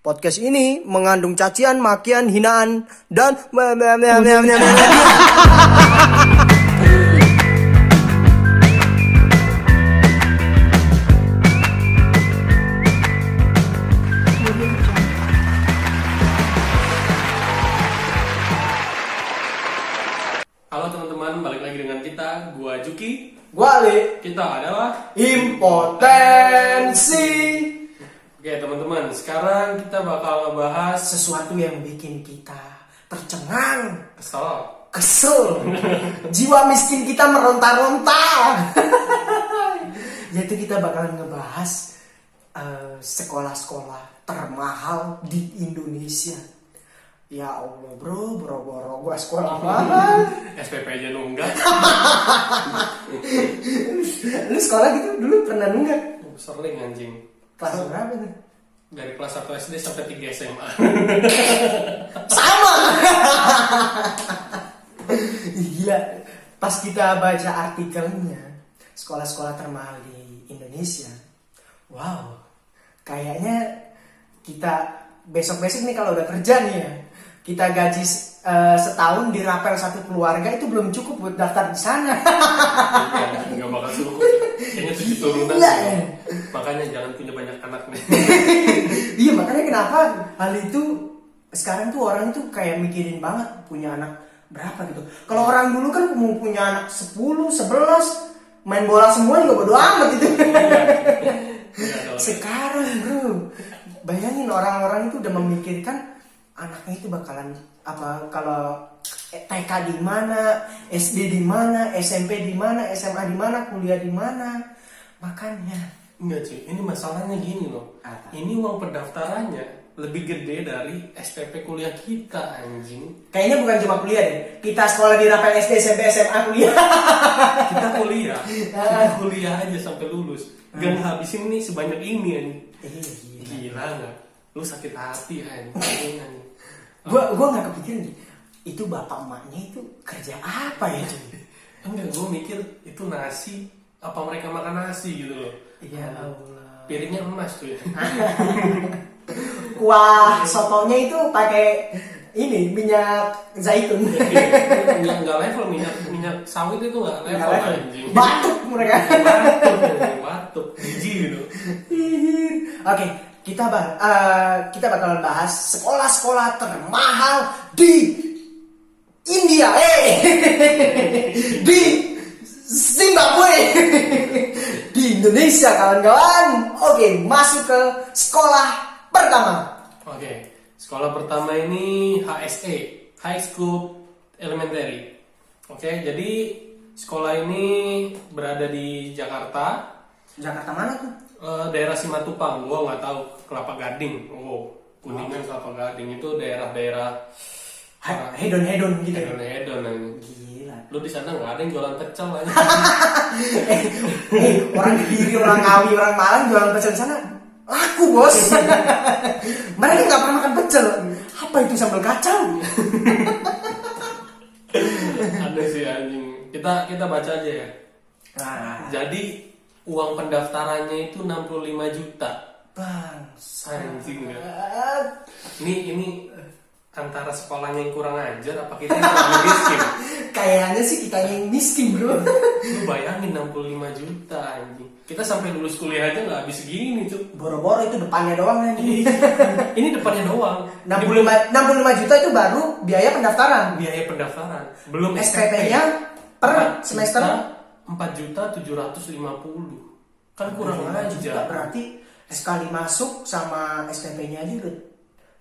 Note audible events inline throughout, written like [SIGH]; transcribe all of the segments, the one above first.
Podcast ini mengandung cacian, makian, hinaan, dan... [LAUGHS] kita bakal ngebahas Sesuatu yang bikin kita tercengang, kesel. kesel, jiwa miskin kita meronta-ronta. Yaitu kita bakalan ngebahas eh, sekolah-sekolah termahal di Indonesia. Ya Allah bro, bro, bro, gua sekolah mahal. SPP aja nunggak. Lu sekolah gitu dulu pernah nunggak? Sering anjing. Kelas berapa tuh? Dari kelas 1 SD sampai 3 SMA. [LAUGHS] Sama. [LAUGHS] Gila. Pas kita baca artikelnya sekolah-sekolah termahal di Indonesia. Wow. Kayaknya kita besok-besok nih kalau udah kerja nih ya. Kita gaji eh, setahun dirapel satu keluarga itu belum cukup buat daftar di sana. Iya, Nggak bakal cukup. Kayaknya tujuh turunan. Gila, sih. ya. Makanya jangan punya banyak anak nih. [LAUGHS] iya makanya kenapa hal itu sekarang tuh orang tuh kayak mikirin banget punya anak berapa gitu. Kalau orang dulu kan mau punya anak 10, 11 main bola semua juga bodo amat gitu. Iya, kalau- sekarang bro, bayangin orang-orang itu udah memikirkan anaknya itu bakalan apa kalau TK di mana, SD di mana, SMP di mana, SMA di mana, kuliah di mana. Makanya Enggak cuy, ini masalahnya gini loh. Apa? Ini uang pendaftarannya lebih gede dari SPP kuliah kita anjing. Kayaknya bukan cuma kuliah deh. Kita sekolah di Rapel SD, SMP, SMA, kuliah. [LAUGHS] kita kuliah kita kuliah aja sampai lulus gak ngabisin nih sebanyak ini anjing Iya, gila. gila nggak lu sakit hati anjing [LAUGHS] Gua gua nggak kepikiran. Itu bapak emaknya itu kerja apa ya cuy? enggak gue mikir itu nasi apa mereka makan nasi gitu loh Ya Allah. piringnya emas tuh [LAUGHS] ya Kuah sotonya itu pakai ini minyak zaitun. nggak nggak level minyak minyak sawit itu nggak level level. anjing Batuk mereka. batuk batuk jijik gitu Oke, kita bang, eh, kita bakalan bahas sekolah-sekolah termahal di India, eh, [LAUGHS] di Zimbabwe, [LAUGHS] di Indonesia kawan-kawan. Oke, masuk ke sekolah pertama. oke sekolah pertama ini HSE High School Elementary oke jadi sekolah ini berada di Jakarta Jakarta mana tuh? Eh, daerah Simatupang, gua nggak tahu Kelapa Gading. Oh, Kuningan Kelapa Gading itu daerah-daerah He- Hedon hedon gitu. ya? hedon-hedon. anjing. Gila. Lu di sana nggak ada yang jualan pecel aja. [LAUGHS] Eh, orang Kediri, orang Ngawi, orang Malang jualan pecel di sana laku bos. [LAUGHS] Mereka nggak pernah makan pecel. Apa itu sambal kacang? ada sih anjing. Kita kita baca aja ya. Nah, Jadi uang pendaftarannya itu 65 juta. bang. Anjing. Ini ini antara sekolahnya yang kurang ajar apa kita yang [LAUGHS] miskin? Kayaknya sih kita yang miskin bro. Lu bayangin 65 juta anjing. Kita sampai lulus kuliah aja nggak habis segini, Cuk. Boro-boro itu depannya doang nih. ini depannya doang 65, 65 juta itu baru biaya pendaftaran. biaya pendaftaran belum SPP-nya per semester 4 juta 750 kan kurang 65 juta aja berarti sekali masuk sama SPP-nya aja udah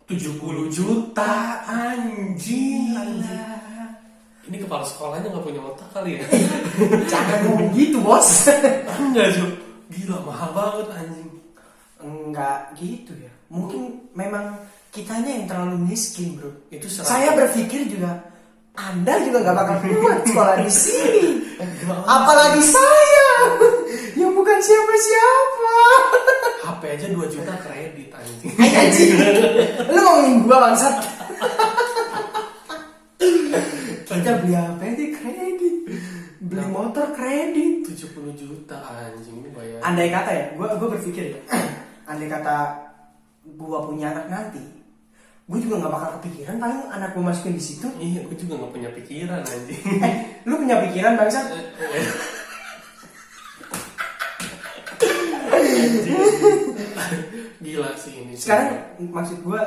70 juta anjing ini kepala sekolahnya nggak punya otak kali ya [LAUGHS] Jangan ngomong gitu bos. enggak Cuk. gila mahal banget anjing Enggak gitu ya. Mungkin memang kitanya yang terlalu miskin bro. itu seratus- Saya berpikir juga Anda juga nggak bakal kuat sekolah di sini. Apalagi saya yang bukan siapa-siapa. HP aja 2 juta kredit anjing. Lu ngomongin gua bangsat. Kita beli apa aja kredit. Beli motor kredit. 70 juta anjing ini bayar Andai kata ya, gua gua berpikir ya. Andai kata gua punya anak nanti gue juga nggak bakal kepikiran paling anak gue masukin di situ. Iya gue juga nggak punya pikiran anjing. Eh lu punya pikiran bangsa gila sih ini. Sekarang maksud gue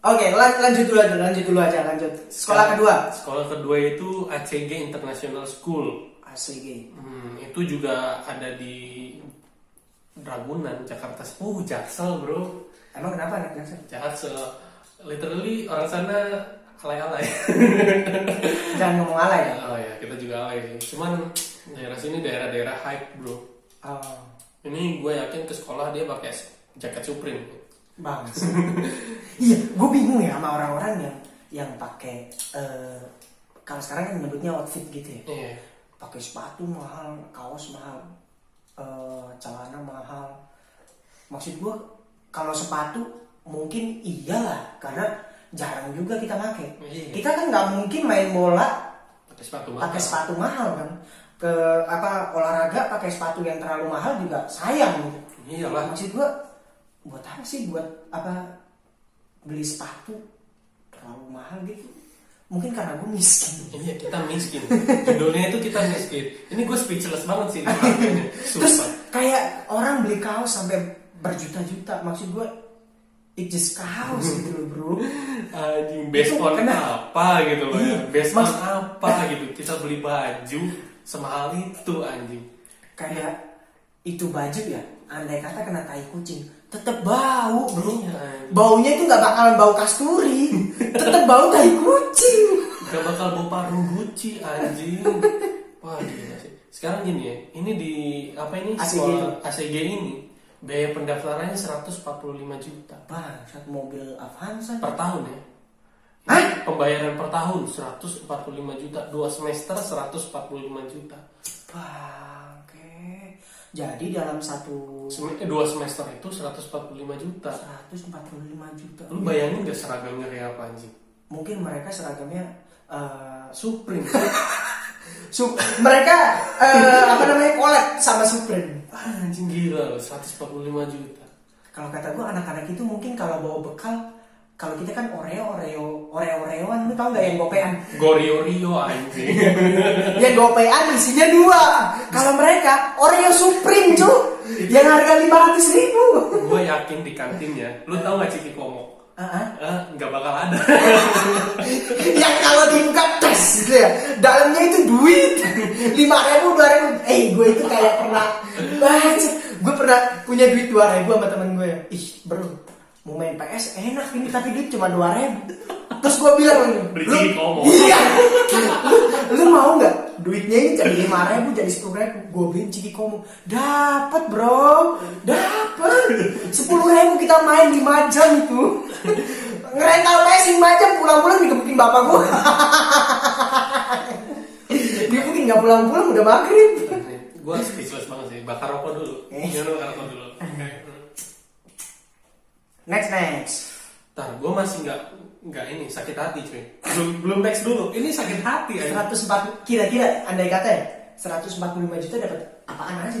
oke lan- lanjut dulu aja lanjut dulu aja lanjut. Sekolah kedua? Sekolah kedua itu ACG International School. ACG Hmm, itu juga ada di Ragunan, Jakarta. Uh, Jaksel bro, emang kenapa anak jaksa Jaksel. Literally orang sana alay-alay. [LAUGHS] jangan ngomong alay ya oh ya, kita juga alay sih. Cuman daerah sini daerah-daerah hype bro. oh, Ini gue yakin ke sekolah dia pakai jaket Supreme. bang [LAUGHS] iya gue bingung ya sama orang-orang yang yang pakai eh, kalau sekarang kan nyebutnya outfit gitu ya Iya. pakai sepatu mahal kaos mahal eh, celana mahal maksud gua kalau sepatu mungkin iyalah karena jarang juga kita pakai Iya. kita kan nggak mungkin main bola Pakai sepatu mahal. pakai sepatu mahal kan ke apa olahraga pakai sepatu yang terlalu mahal juga sayang gitu Iyalah. maksud gua buat apa sih buat apa beli sepatu terlalu mahal gitu mungkin karena gue miskin Iya kita miskin. Judulnya itu kita miskin. Ini gue speechless banget sih. [LAUGHS] Terus kayak orang beli kaos sampai berjuta-juta, maksud gue it just kaos gitu loh bro. Anjing, based on kena- apa gitu loh ya? Based on mas- apa gitu? Kita beli baju semahal itu anjing. Kayak itu baju ya, andai kata kena tai kucing, tetep bau bro. Iya, anjing. Baunya itu nggak bakalan bau kasturi, tetep bau tai kucing. Gak bakal bawa parfum Gucci anjing. Wah gila sih. Sekarang gini ya, ini di apa ini ACG sekolah ACG ini biaya pendaftarannya 145 juta Bang, satu mobil Avanza. per tahun ya. Hah? Pembayaran per tahun 145 juta, dua semester 145 juta. Bangke. Jadi dalam satu Sem- eh, dua semester itu 145 juta. 145 juta. Lu bayangin gak seragamnya kayak apa anjing? Mungkin mereka seragamnya eh, Supreme. [LAUGHS] Su- mereka eh, apa namanya kolek sama Supreme. Ah, anjing gila loh, 145 juta. Kalau kata gue anak-anak itu mungkin kalau bawa bekal, kalau kita kan Oreo, Oreo, Oreo, Oreoan, lu tau nggak yang gopean? Gorio Rio anjing. yang gopean isinya dua. Kalau mereka Oreo Supreme cu, yang harga lima ratus ribu. gue yakin di kantinnya, lu tau gak Ciki Komo? Ah, nggak bakal ada. [LAUGHS] yang kalau dibuka tes gitu ya, dalamnya itu duit [LAUGHS] lima ribu, dua ribu. Eh, gue itu kayak pernah, gue pernah punya duit dua ribu sama temen gue. Ih, bro, mau main PS enak ini tapi duit cuma dua ribu. Terus gue bilang, Beli lu, iya, lu, lu mau nggak duitnya ini jadi lima ribu jadi sepuluh ribu, gue beliin ciki komo, dapat bro, dapat sepuluh ribu kita main lima jam itu, ngerental lima jam pulang-pulang digebukin bapak gue, dia mungkin nggak pulang-pulang udah maghrib. gue speechless banget sih. Bakar rokok dulu. Eh. Jangan bakar rokok dulu. Next next, Ntar gue masih nggak nggak ini sakit hati cuy. Belum belum next dulu. Ini sakit hati aja. 104 kira-kira andai kata ya 145 juta dapat apaan aja?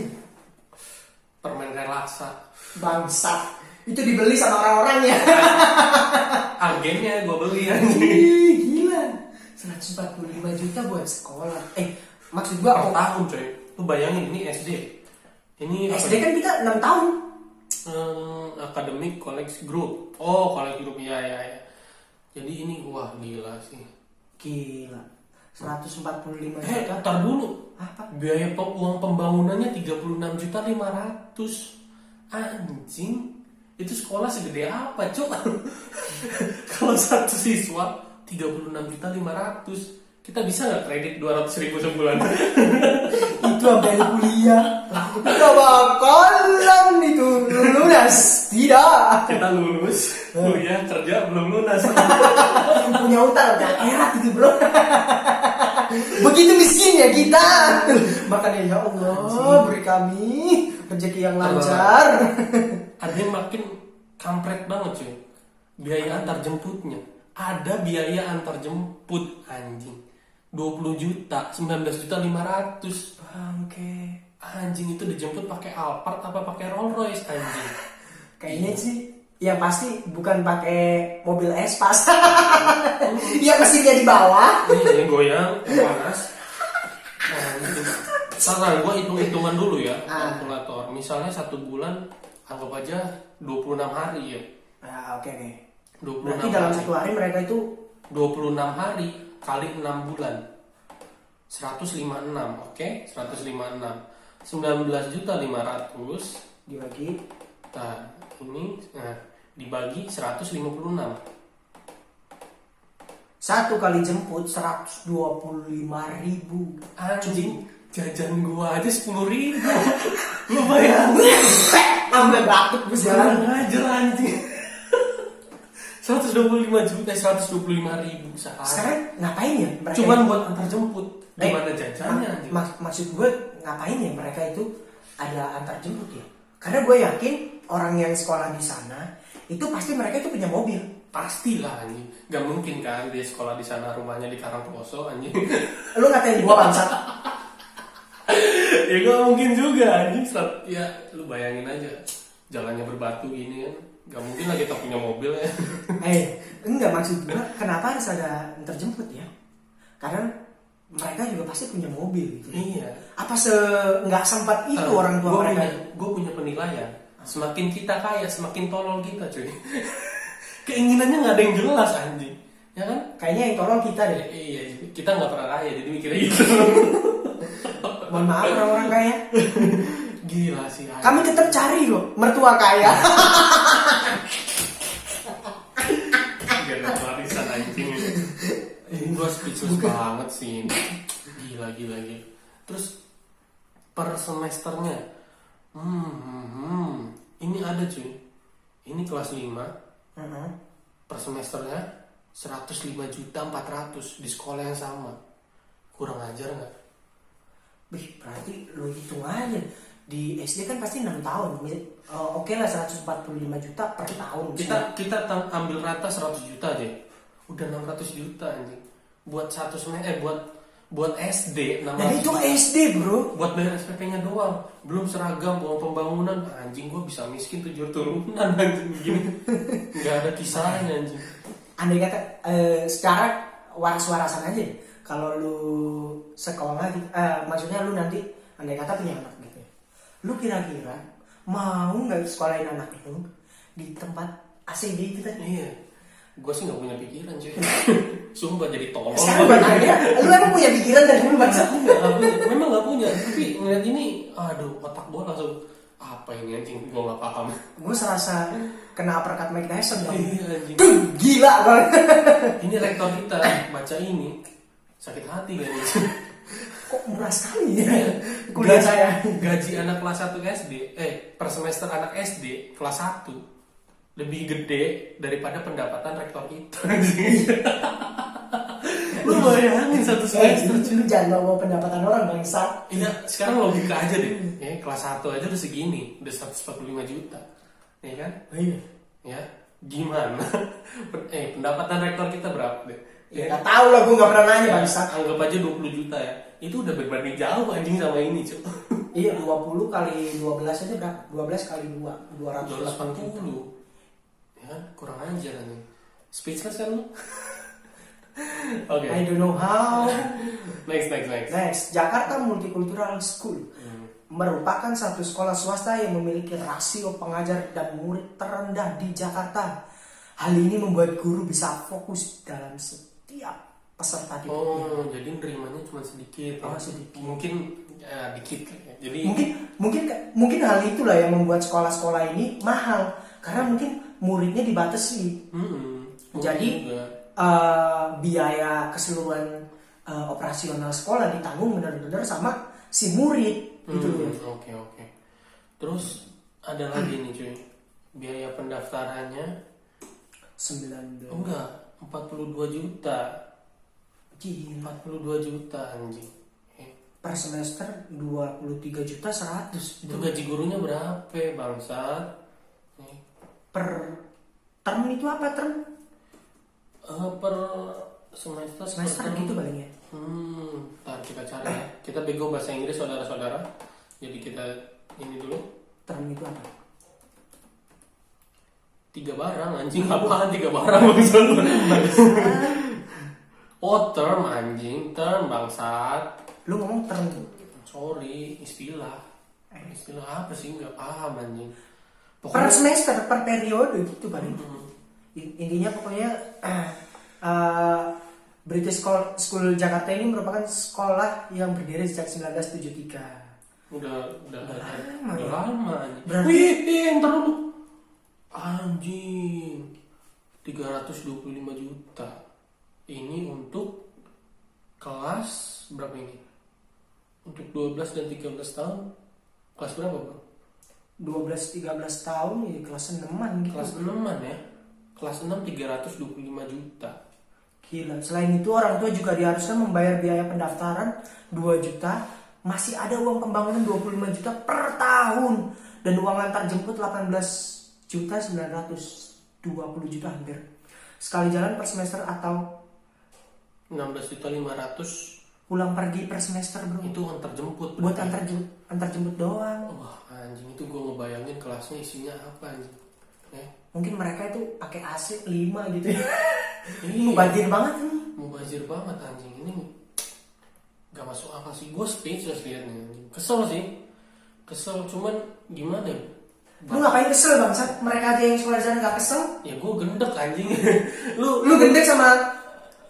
Permen relaksa. Bangsat, itu dibeli sama orang-orang ya. [LAUGHS] Agennya gue beli anjing. Ih, gila. 145 juta buat sekolah. Eh, maksud gua Per tahun coy. Lu bayangin ini SD. Ini SD kan kita 6 tahun. Hmm, academic college group. Oh, college group ya ya ya. Jadi ini wah gila sih. Gila. 145 Eh, juta. ntar dulu. Apa? Biaya pe- uang pembangunannya 36 juta 500. Anjing. Itu sekolah segede apa, Cuk? [LAUGHS] Kalau satu siswa 36 juta 500. Kita bisa nggak kredit 200 ribu sebulan? [LAUGHS] Itu sampai kuliah. Gak bakalan itu lunas. Tidak. Kita lulus, kuliah kerja belum lunas. [LAUGHS] Punya utang udah akhirat itu bro. Begitu miskinnya kita. Makanya ya Allah beri kami rezeki yang lancar. Yang makin kampret banget cuy. Biaya antar jemputnya. Ada biaya antar jemput anjing. 20 juta, 19 juta 500. Bangke. Anjing itu dijemput pakai Alphard apa pakai Rolls Royce anjing. [LAUGHS] Kayaknya sih yang pasti bukan pakai mobil espas [LAUGHS] yang mesinnya di bawah Ini yang goyang, yang panas. Sekarang gue hitung-hitungan dulu ya, Ah. kalkulator. Misalnya satu bulan, anggap aja 26 hari ya. nah oke oke 26 berarti dalam hari. satu hari mereka itu 26 hari kali 6 bulan. 156, oke? 156. 19 juta 500. dibagi Nah, ini nah, dibagi 156. satu kali jemput 125 ribu Anjing, jajan gua aja 10 ribu. [LAUGHS] Lu bayangin. sampai batuk gue Jalan aja anjing. 125 juta, 125 ribu sehari. sekarang ngapain ya mereka Cuman buat antar jemput. Eh, Gimana jajannya mak- maksud gue ngapain ya mereka itu ada antar jemput ya karena gue yakin orang yang sekolah di sana itu pasti mereka itu punya mobil Pastilah anjing. Gak mungkin kan dia sekolah di sana rumahnya di Karangposo anjing. lu ngatain gue bangsat [LAUGHS] ya gak mungkin juga anjing. Ya lu bayangin aja jalannya berbatu gini kan. Gak mungkin lah kita punya mobil ya. [LAUGHS] eh enggak maksud gue kenapa harus ada antar jemput ya? Karena mereka juga pasti punya mobil gitu. Iya. apa se nggak sempat itu Eh, orang tua gua mereka? gue punya penilaian. Semakin kita kaya semakin tolol kita cuy. [LAUGHS] Keinginannya nggak ada yang jelas anjing. Ya kan? Kayaknya yang tolong kita deh. Eh, iya kita nggak pernah kaya jadi mikirnya gitu. [LAUGHS] Mohon maaf orang-orang kaya gila sih anjing. kami tetap cari loh mertua kaya. [LAUGHS] Gak ada warisan anjing. Ini gue speechless banget sih. Ini. gila gila gila. Terus per semesternya hmm, hmm, hmm. ini ada cuy. Ini kelas 5 Heeh. per semesternya 105 juta 400 di sekolah yang sama. Kurang ajar nggak? Wih, berarti lu hitung aja di SD kan pasti 6 tahun eh, oke lah 145 juta per tahun kita kita ambil rata 100 juta aja udah 600 juta anjing. Buat satu semester eh buat buat SD 600 dan itu. SD bro. Buat bayar SPP-nya doang. Belum seragam uang pembangunan. Anjing gua bisa miskin tujuh turunan anjing. Gini. [LAUGHS] Nggak ada kisahnya anjing. Andai kata eh, secara waras-warasan aja. Kalau lu sekolah eh, maksudnya lu nanti andai kata punya anak. Lu kira-kira mau nggak sekolahin anak itu di tempat ACD itu tadi? Iya. Gua sih nggak punya pikiran cuy. [LAUGHS] Sumpah jadi tolol. Sekarang gue tanya lu emang punya pikiran dari dulu bangsa memang nggak punya. Tapi ngeliat ini aduh otak gua langsung apa ini anjing? Gua nggak paham. Gue serasa kena uppercut Mike Tyson dong iya gila banget ini rektor kita baca ini sakit hati kan [LAUGHS] kok murah sekali ya [LAUGHS] kuliah saya gaji anak kelas 1 SD eh per semester anak SD kelas 1 lebih gede daripada pendapatan rektor kita [LAUGHS] lu bayangin satu eh semester lu jangan bawa pendapatan orang bangsa Iya, sekarang logika aja deh. Ya, kelas 1 aja udah segini, udah 145 juta. Ya kan? iya Ya, gimana? [LAUGHS] eh, pendapatan rektor kita berapa deh? ya nggak tahu lah gue nggak pernah nanya Ya, bangsa anggap aja 20 juta ya. Itu udah berbanding jauh anjing sama ini, Cuk. [LAUGHS] iya 20 kali 12 aja berapa 12 kali 2 280 280. Ya kan? Kurang ajar anjing. Speechless kan lu? [LAUGHS] Oke. I don't know how [LAUGHS] Next, next, next. next Jakarta Multicultural School Hmm. merupakan satu sekolah swasta yang memiliki rasio pengajar dan murid terendah di Jakarta. Hal ini membuat guru bisa fokus dalam setiap peserta didiknya. Oh, jadi nerimanya cuma sedikit. ya? Oh, sedikit. Mungkin ya, dikit. ya. Jadi Mungkin mungkin mungkin hal itulah yang membuat sekolah-sekolah ini mahal karena mungkin muridnya dibatasi. Mm-mm. Jadi- Juga. Eh, biaya keseluruhan eh, operasional sekolah ditanggung benar-benar sama si murid gitu Hmm, loh. Oke oke. Terus ada lagi nih cuy. Biaya pendaftarannya 9 enggak 42 juta. Gila. 42 juta anjing. Eh, per semester 23 juta 100 itu gaji gurunya berapa bangsa? Eh, per term itu apa term eh, per semester semester per- gitu paling ya Hmm, ntar kita cari ya. Kita bego bahasa Inggris saudara-saudara. Jadi kita ini dulu. term itu apa tiga barang anjing apaan tiga barang maksud lu? [LAUGHS] oh term anjing term bangsat. Lu ngomong term sorry istilah. Istilah apa sih? Nggak paham anjing. Per semester per periode gitu paling Hmm. In- intinya pokoknya [CLEARS THROAT] eh, British School, School Jakarta ini merupakan sekolah yang berdiri sejak 1973 udah udah Udah lama udah ya? lama anjing. Berarti- wih eh, ntar dulu anjing. 325 juta ini untuk kelas berapa ini? Untuk 12 dan 13 tahun kelas berapa bro 12-13 tahun ya kelas 6an gitu. Kelas 6 ya? Kelas 6 325 juta. Gila. Selain itu orang tua juga diharuskan membayar biaya pendaftaran 2 juta, masih ada uang pembangunan 25 juta per tahun. Dan uang antar jemput 18 juta 920 juta hampir. Sekali jalan per semester atau 16 juta 500 pulang pergi per semester, Bro. itu antar jemput Buat antar jemput, antar jemput doang. wah anjing itu gue ngebayangin kelasnya isinya apa anjing eh Mungkin mereka itu pakai AC 5 gitu [LAUGHS] ya. ini Mubazir banget nih. mubazir banget anjing ini gak masuk akal sih gue speechless liatnya kesel sih kesel cuman gimana ya Lu ngapain kesel bangsat? Mereka aja yang sekolah sana gak kesel? ya gue gendek anjing [LAUGHS] lu Lu gendek sama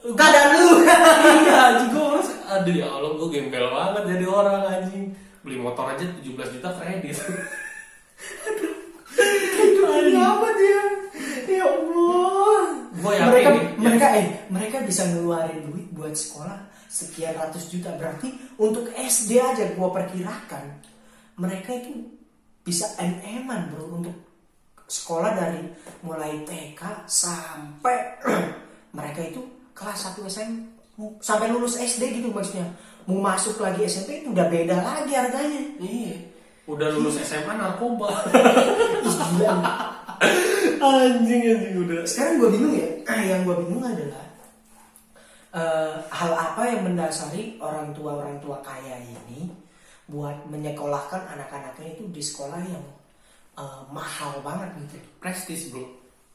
keadaan lu. iya [LAUGHS] anjing gue harus aduh ya allah gue gembel banget jadi orang anjing beli motor aja 17 juta kredit Ini apa dia? Ya Allah. Gua yakin mereka nih, mereka eh mereka bisa ngeluarin duit buat sekolah sekian ratus juta berarti untuk SD aja gua perkirakan mereka itu bisa MM-an bro untuk sekolah dari mulai TK sampai [CLEARS THROAT] mereka itu kelas 1 SM sampai lulus SD gitu maksudnya. Mau masuk lagi SMP itu udah beda lagi harganya. Iya. Udah lulus SMA narkoba. [LAUGHS] Anjing anjing udah. Sekarang gue bingung ya. [CLEARS THROAT] Yang gue bingung adalah eh, hal apa yang mendasari orang tua orang tua kaya ini buat menyekolahkan anak-anaknya itu di sekolah yang eh, mahal banget gitu. Prestis bro.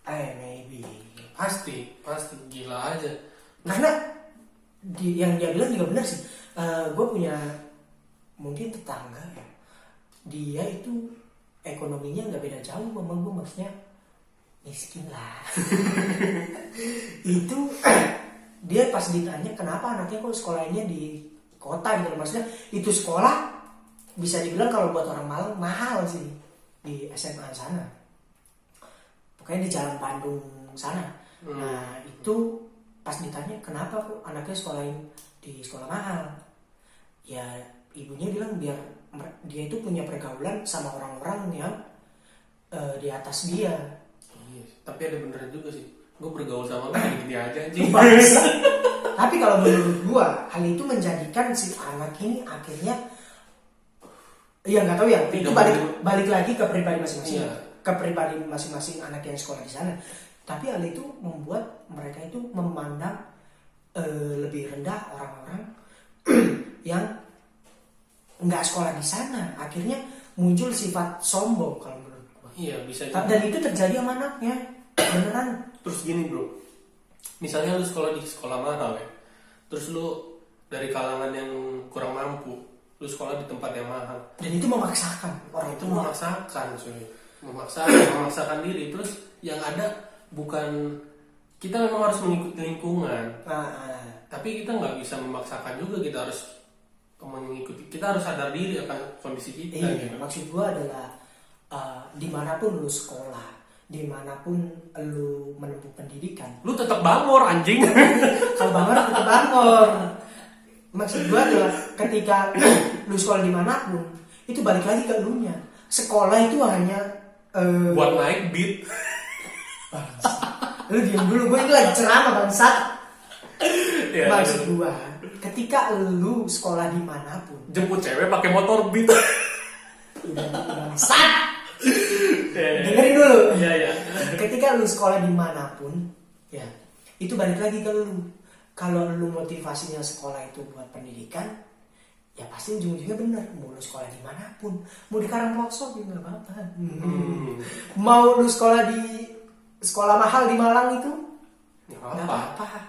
Eh maybe pasti pasti. Gila aja. Karena di, yang dia bilang juga benar sih. Gue punya mungkin tetangga ya. Dia itu ekonominya nggak beda jauh sama gue maksudnya miskin lah. [LAUGHS] Itu dia pas ditanya kenapa anaknya kok sekolahnya di kota gitu maksudnya itu sekolah bisa dibilang kalau buat orang Malang mahal sih di SMA sana. Pokoknya di Jalan Bandung sana Hmm. nah itu pas ditanya kenapa kok anaknya sekolahin di sekolah mahal ya ibunya bilang biar dia itu punya pergaulan sama orang-orang yang eh, di atas dia iya tapi ada beneran juga sih gue bergaul sama lu gini aja anjing Bangsa. Tapi kalau menurut gua hal itu menjadikan si anak ini akhirnya Iya nggak tahu ya. Itu balik balik lagi ke pribadi masing-masing. Iya. Ke pribadi masing-masing anak yang sekolah di sana. Tapi hal itu membuat mereka itu memandang eh, lebih rendah orang-orang [CLEARS THROAT] yang nggak sekolah di sana. Akhirnya muncul sifat sombong kalau menurut gua. iya bisa juga Dan itu terjadi sama anaknya. [CLEARS THROAT] Beneran. terus gini bro misalnya lu sekolah di sekolah mahal ya terus lu dari kalangan yang kurang mampu lu sekolah di tempat yang mahal Dan itu memaksakan orang itu memaksakan cuy memaksakan memaksakan diri terus yang ada bukan kita memang harus mengikuti lingkungan. Nah, tapi kita nggak bisa memaksakan juga kita harus mengikuti kita harus sadar diri akan kondisi kita Iya, gitu. maksud gua adalah uh, di mana pun lu sekolah, di mana pun lu menempuh pendidikan, lu tetap bangor anjing. [LAUGHS] Kalau bangun kita bangor. Maksud gua adalah ketika lu sekolah di mana pun, itu balik lagi ke lu nya. Sekolah itu hanya uh, buat naik beat lu diam dulu, gue ini lagi ceramah bangsat. ya, Maksud gua, ketika lu sekolah di mana pun, jemput cewek pakai motor beat bangsat. ya, ya. Dengerin dulu. Iya, iya. ketika lu sekolah di mana pun ya itu balik lagi ke lu kalau lu motivasinya sekolah itu buat pendidikan ya pasti ujung-ujungnya benar mau lu sekolah di mana pun mau di Karangploso juga nggak apa-apa Hmm. mau lu sekolah di sekolah mahal di Malang itu Ya, nggak apa? apa-apa.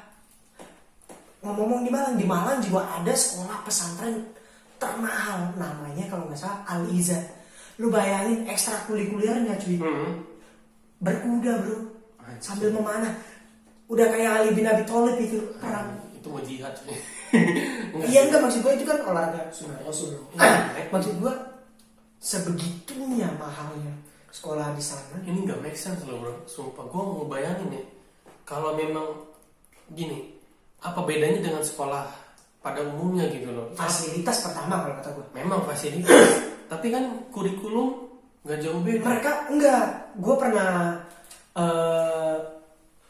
Ngomong-ngomong di Malang, di Malang juga ada sekolah pesantren termahal namanya kalau nggak salah Al Iza. Lu bayangin ekstrakurikulernya cuy, Hmm. berkuda bro, Anjir. sambil memanah. Udah kayak Ali bin Abi Thalib itu perang. Itu mau jihad cuy. [LAUGHS] Iya enggak maksud gue itu kan olahraga sunat rasul. Iya. maksud gue sebegitunya mahalnya sekolah di sana. ini nggak make sense loh bro sumpah gue mau bayangin ya kalau memang gini apa bedanya dengan sekolah pada umumnya gitu loh Fasilitas pertama kalau kata gue. memang fasilitas [CLEARS THROAT] tapi kan kurikulum nggak jauh beda Mereka enggak. Gue pernah eh,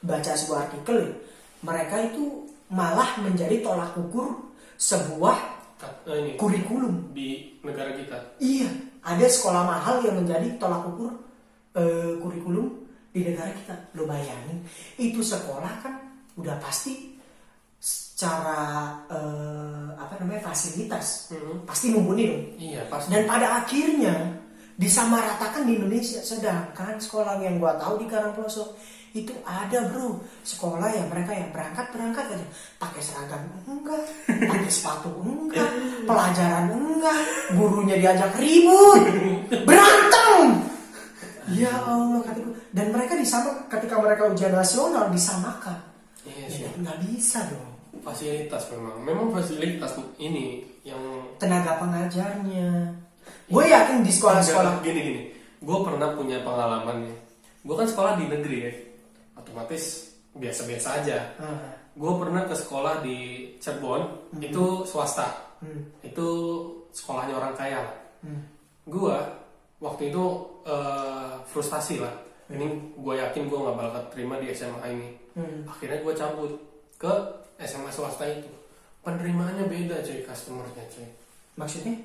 baca sebuah artikel. ya. Mereka itu malah menjadi tolak ukur sebuah Kat- eh, ini kurikulum. di negara kita Iya, ada sekolah mahal yang menjadi tolak ukur eh, kurikulum di negara kita. Lo bayangin, itu sekolah kan udah pasti secara eh, apa namanya fasilitas Mhm. pasti mumpuni dong. iya pasti Dan pada akhirnya disamaratakan di Indonesia. Sedangkan sekolah yang gua tahu di Karangploso itu ada bro. Sekolah yang mereka yang berangkat berangkat aja. Pakai seragam enggak pakai sepatu enggak pelajaran enggak gurunya diajak ribut berantem. Ya Allah kataku dan mereka disama ketika mereka ujian nasional disamakan. Iya ya, nggak bisa dong. Fasilitas memang. Memang fasilitas ini yang tenaga pengajarnya. Gue yakin di sekolah-sekolah gini gini. Gue pernah punya pengalaman nih gue kan sekolah di negeri ya otomatis biasa-biasa aja. Ah, gue pernah ke sekolah di Cirebon itu swasta. Hmm, itu sekolahnya orang kaya. Hmm. gue waktu itu eh, frustasi lah. Ini gue yakin gue nggak bakal terima di SMA ini. Hmm. akhirnya gue cabut ke SMA swasta itu. Penerimaannya beda cuy customernya cuy maksudnya?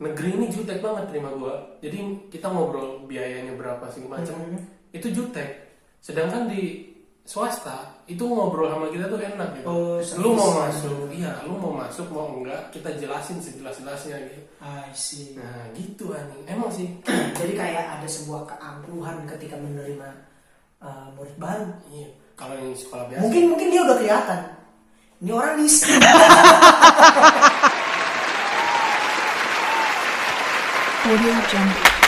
Negeri ini jutek banget terima gue jadi kita ngobrol biayanya berapa segala macam. Hmm. itu jutek sedangkan di swasta itu ngobrol sama kita tuh enak gitu Oh, lu mau masuk iya lu mau masuk mau enggak kita jelasin sejelas-jelasnya gitu I see. nah gitu aneh emang sih [CLEARS THROAT] Jadi kayak ada sebuah keangkuhan ketika menerima uh, murid baru. iya kalau yang sekolah biasa Mungkin mungkin dia udah kelihatan. Ini orang miskin. [LAUGHS] Audio Jungle.